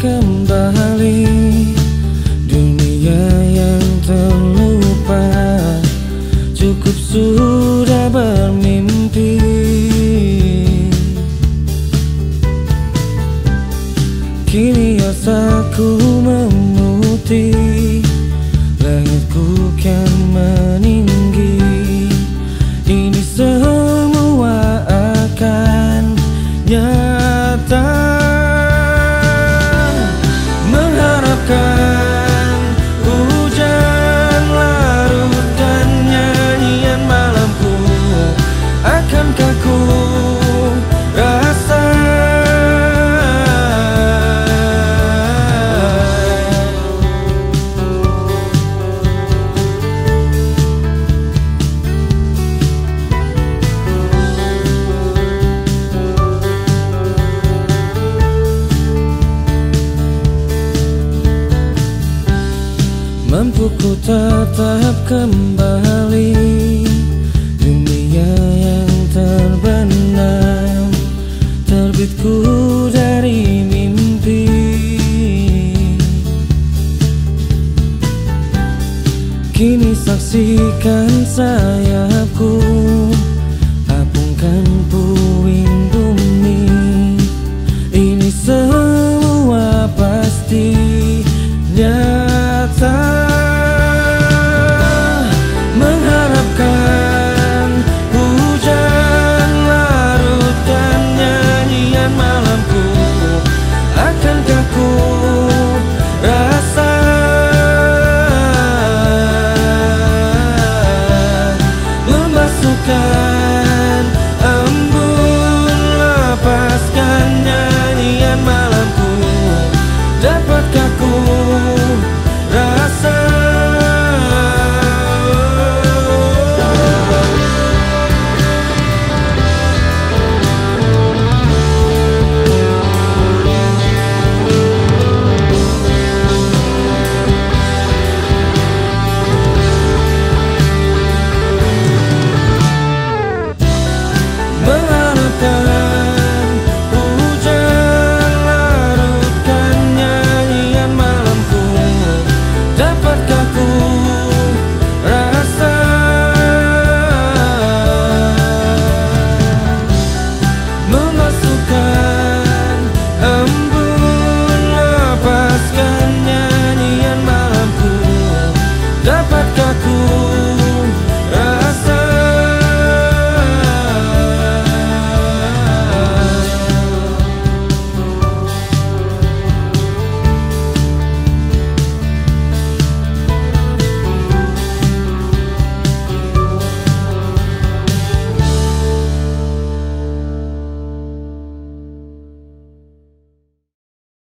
kembali Dunia yang terlupa. Cukup sudah bermimpi. Kini asaku memutih Mampu ku tetap kembali. Dunia yang terbenam Terbitku dari mimpi. Kini saksikan sayapku Hujan larut dan nyanyian malamku. Akankah ku rasa Memasukkan embun lepaskannya?